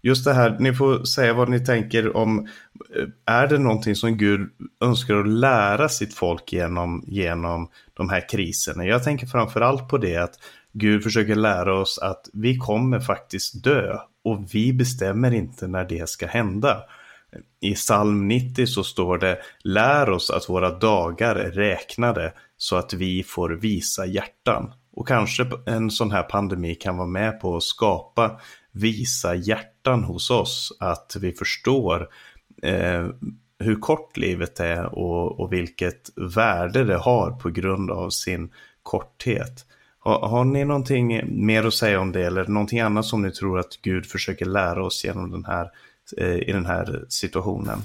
just det här, ni får säga vad ni tänker om, eh, är det någonting som Gud önskar att lära sitt folk genom, genom de här kriserna? Jag tänker framförallt på det att Gud försöker lära oss att vi kommer faktiskt dö och vi bestämmer inte när det ska hända. I psalm 90 så står det Lär oss att våra dagar är räknade så att vi får visa hjärtan. Och kanske en sån här pandemi kan vara med på att skapa visa hjärtan hos oss. Att vi förstår eh, hur kort livet är och, och vilket värde det har på grund av sin korthet. Har, har ni någonting mer att säga om det eller någonting annat som ni tror att Gud försöker lära oss genom den här, eh, i den här situationen?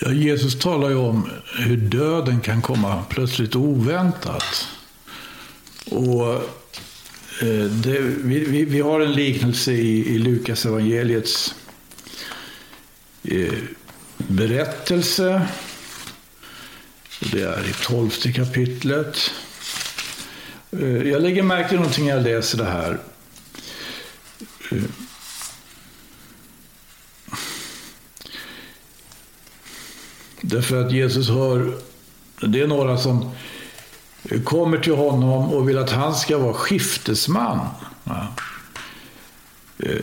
Ja, Jesus talar ju om hur döden kan komma plötsligt oväntat. Och eh, det, vi, vi, vi, har en liknelse i, i Lukas evangeliets eh, berättelse. Det är i tolfte kapitlet. Eh, jag lägger märke till någonting när jag läser det här. Eh, därför att Jesus har, det är några som kommer till honom och vill att han ska vara skiftesman. Ja. Eh,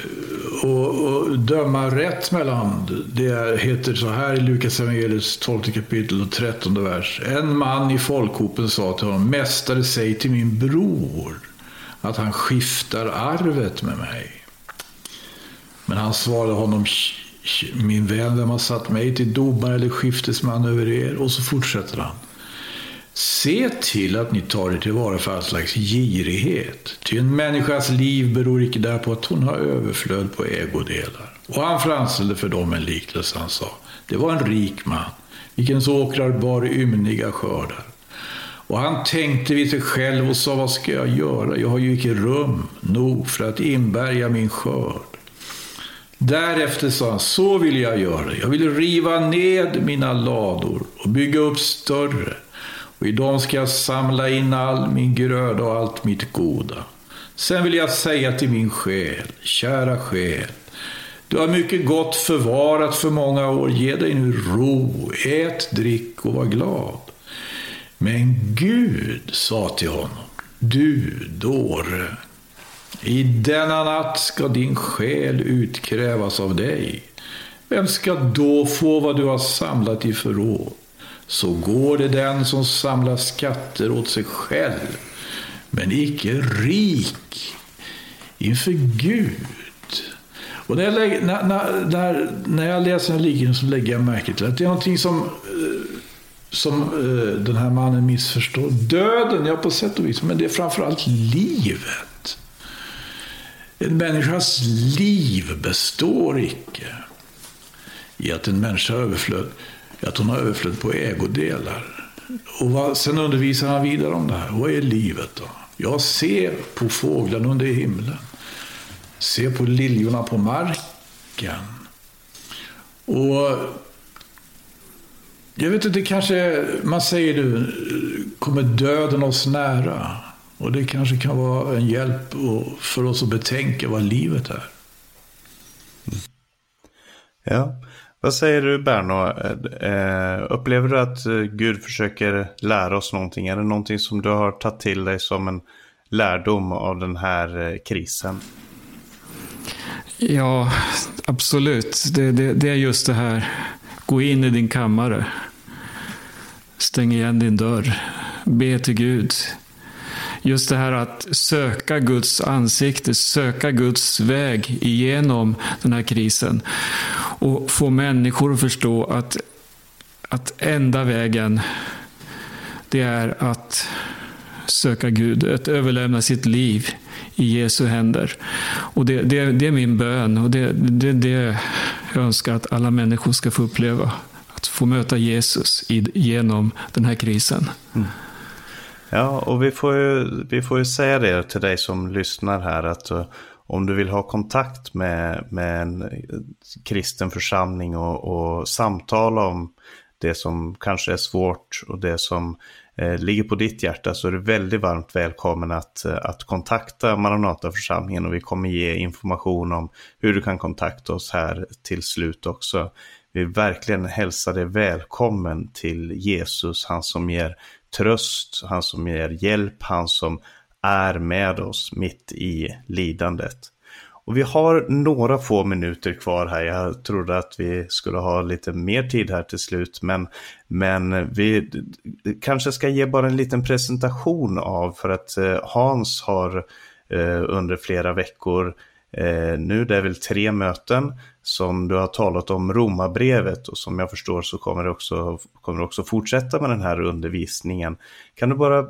och, och, döma rätt mellan, det heter så här i Lukas evangeliets 12 kapitel och 13 vers. En man i folkhopen sa till honom, Mästare, säg till min bror att han skiftar arvet med mig. Men han svarade honom, min vän, vem har satt mig till domare eller skiftesman över er? Och så fortsätter han. Se till att ni tar er tillvara för all slags girighet. Ty en människas liv beror icke därpå att hon har överflöd på ägodelar. Och han framställde för dem en liknelse. Han sa, det var en rik man, vilkens åkrar bar ymniga skördar. Och han tänkte vid sig själv och sa, vad ska jag göra? Jag har ju icke rum nog för att inbärga min skörd. Därefter sa han, så vill jag göra. Jag vill riva ned mina lador och bygga upp större och i dem ska jag samla in all min gröda och allt mitt goda. Sen vill jag säga till min själ, kära själ, du har mycket gott förvarat för många år, ge dig nu ro, ät, drick och var glad. Men Gud sa till honom, du dåre, i denna natt ska din själ utkrävas av dig. Vem ska då få vad du har samlat i förråd? Så går det den som samlar skatter åt sig själv, men icke rik inför Gud. Och när jag, lägger, när, när, när jag läser den här liknelsen lägger jag märke till att det är någonting som, eh, som eh, den här mannen missförstår. Döden, ja på sätt och vis, men det är framförallt livet. En människas liv består icke i att en människa överflöd att hon har överflöd på ägodelar. Och vad, sen undervisar han vidare om det här. Vad är livet då? Jag ser på fåglarna under himlen. Ser på liljorna på marken. Och jag vet inte, kanske man säger nu, kommer döden oss nära? Och det kanske kan vara en hjälp för oss att betänka vad livet är. Ja, vad säger du Berno? Eh, eh upplever du att eh, Gud försöker lära oss någonting? Är det någonting som du har tagit till dig som en lärdom av den här eh, krisen? Ja, absolut. Det, det, det, är just det här. Gå in i din kammare. Stäng igen din dörr. Be till Gud. Just det här att söka Guds ansikte, söka Guds väg igenom den här krisen och få människor att förstå att, att enda vägen det är att söka Gud, att överlämna sitt liv i Jesu händer. Och det, det, det är min bön och det, det, det jag önskar att alla människor ska få uppleva. Att få möta Jesus i, genom den här krisen. Mm. Ja, och vi får, ju, vi får ju säga det till dig som lyssnar här att om du vill ha kontakt med, med en kristen församling och, och samtala om det som kanske är svårt och det som eh, ligger på ditt hjärta så är du väldigt varmt välkommen att, eh, att kontakta Maranataförsamlingen och vi kommer ge information om hur du kan kontakta oss här till slut också. Vi vill verkligen hälsa dig välkommen till Jesus, han som ger tröst, han som ger hjälp, han som är med oss mitt i lidandet. Och vi har några få minuter kvar här. Jag trodde att vi skulle ha lite mer tid här till slut. Men, men vi kanske ska ge bara en liten presentation av för att eh, Hans har eh, under flera veckor eh, nu, det är väl tre möten som du har talat om Romarbrevet och som jag förstår så kommer du också, kommer det också fortsätta med den här undervisningen. Kan du bara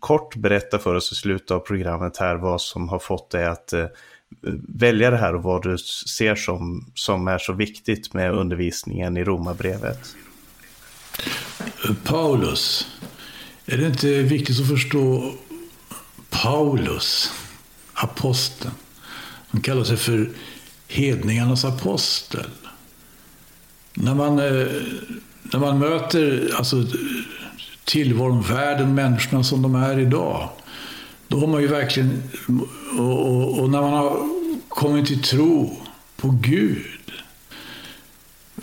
kort berätta för oss i slutet av programmet här vad som har fått dig att eh, välja det här och vad du ser som, som är så viktigt med undervisningen i Romarbrevet? Paulus. Är det inte viktigt att förstå Paulus? aposteln. Han kallar sig för hedningarnas apostel. När man, eh, när man möter alltså, tillvaron, världen, människorna som de är idag. Då har man ju verkligen, och, och, och när man har kommit till tro på Gud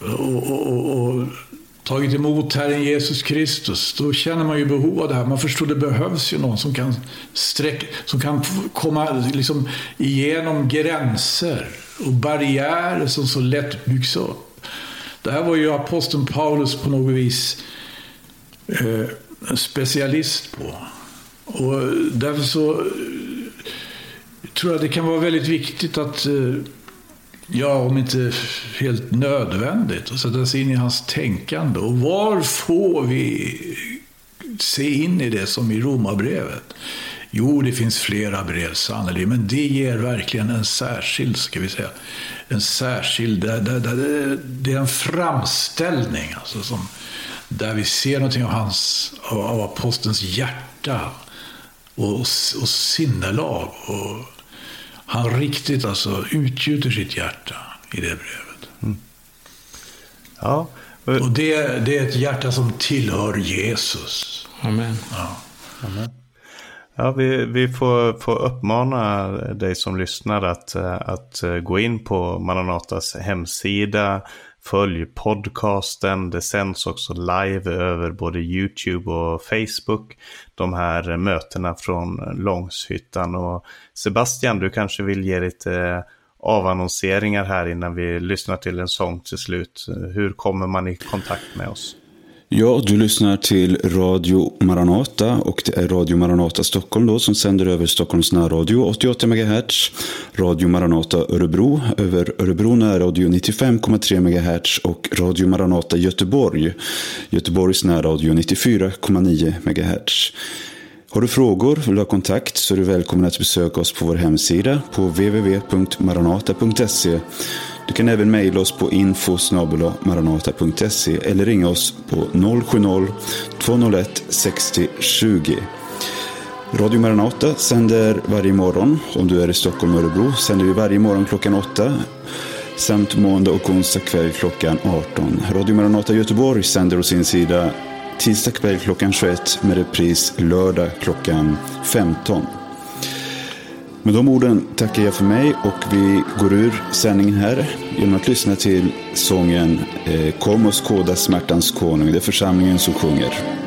och, och, och, tagit emot Herren Jesus Kristus, då känner man ju behov av det här. Man förstår det behövs ju någon som kan, sträcka, som kan komma liksom igenom gränser och barriärer som så lätt byggs upp. Det här var ju aposteln Paulus på något vis eh, specialist på. Och därför så eh, tror jag det kan vara väldigt viktigt att eh, ja, om inte helt nödvändigt, att sätta sig in i hans tänkande. Och var får vi se in i det som i Romarbrevet? Jo, det finns flera brev sannerligen, men det ger verkligen en särskild, ska vi säga, en särskild, det, det, det, det är en framställning alltså, som, där vi ser någonting av, hans, av apostelns hjärta och, och sinnelag. Och, han riktigt alltså utgjuter sitt hjärta i det brevet. Mm. Ja. Och det, det, är ett hjärta som tillhör Jesus. Amen. Ja. Amen. Ja, vi, vi får, får uppmana dig som lyssnar att, att gå in på Maranatas hemsida, Följ podcasten. Det sänds också live över både YouTube och Facebook. De här mötena från Långshyttan. Och Sebastian, du kanske vill ge lite eh, avannonseringar här innan vi lyssnar till en sång till slut. Hur kommer man i kontakt med oss? Ja, du lyssnar till Radio Maranata och det är Radio Maranata Stockholm då som sänder över Stockholms närradio 88 MHz. Radio Maranata Örebro över Örebro närradio 95,3 MHz och Radio Maranata Göteborg, Göteborgs närradio 94,9 MHz. Har du frågor, vill ha kontakt så är du välkommen att besöka oss på vår hemsida på www.maranata.se du kan även mejla oss på info maranata.se eller ringa oss på 070-201 60 20. Radio Maranata sänder varje morgon. Om du är i Stockholm och Örebro sänder vi varje morgon klockan 8 samt måndag och onsdag kväll klockan 18. Radio Maranata Göteborg sänder å sin sida tisdag kväll klockan 21 med repris lördag klockan 15. Med de orden tackar jag för mig och vi går ur sändningen här genom att lyssna till sången eh, Kom och skåda smärtans konung. Det är församlingen som sjunger.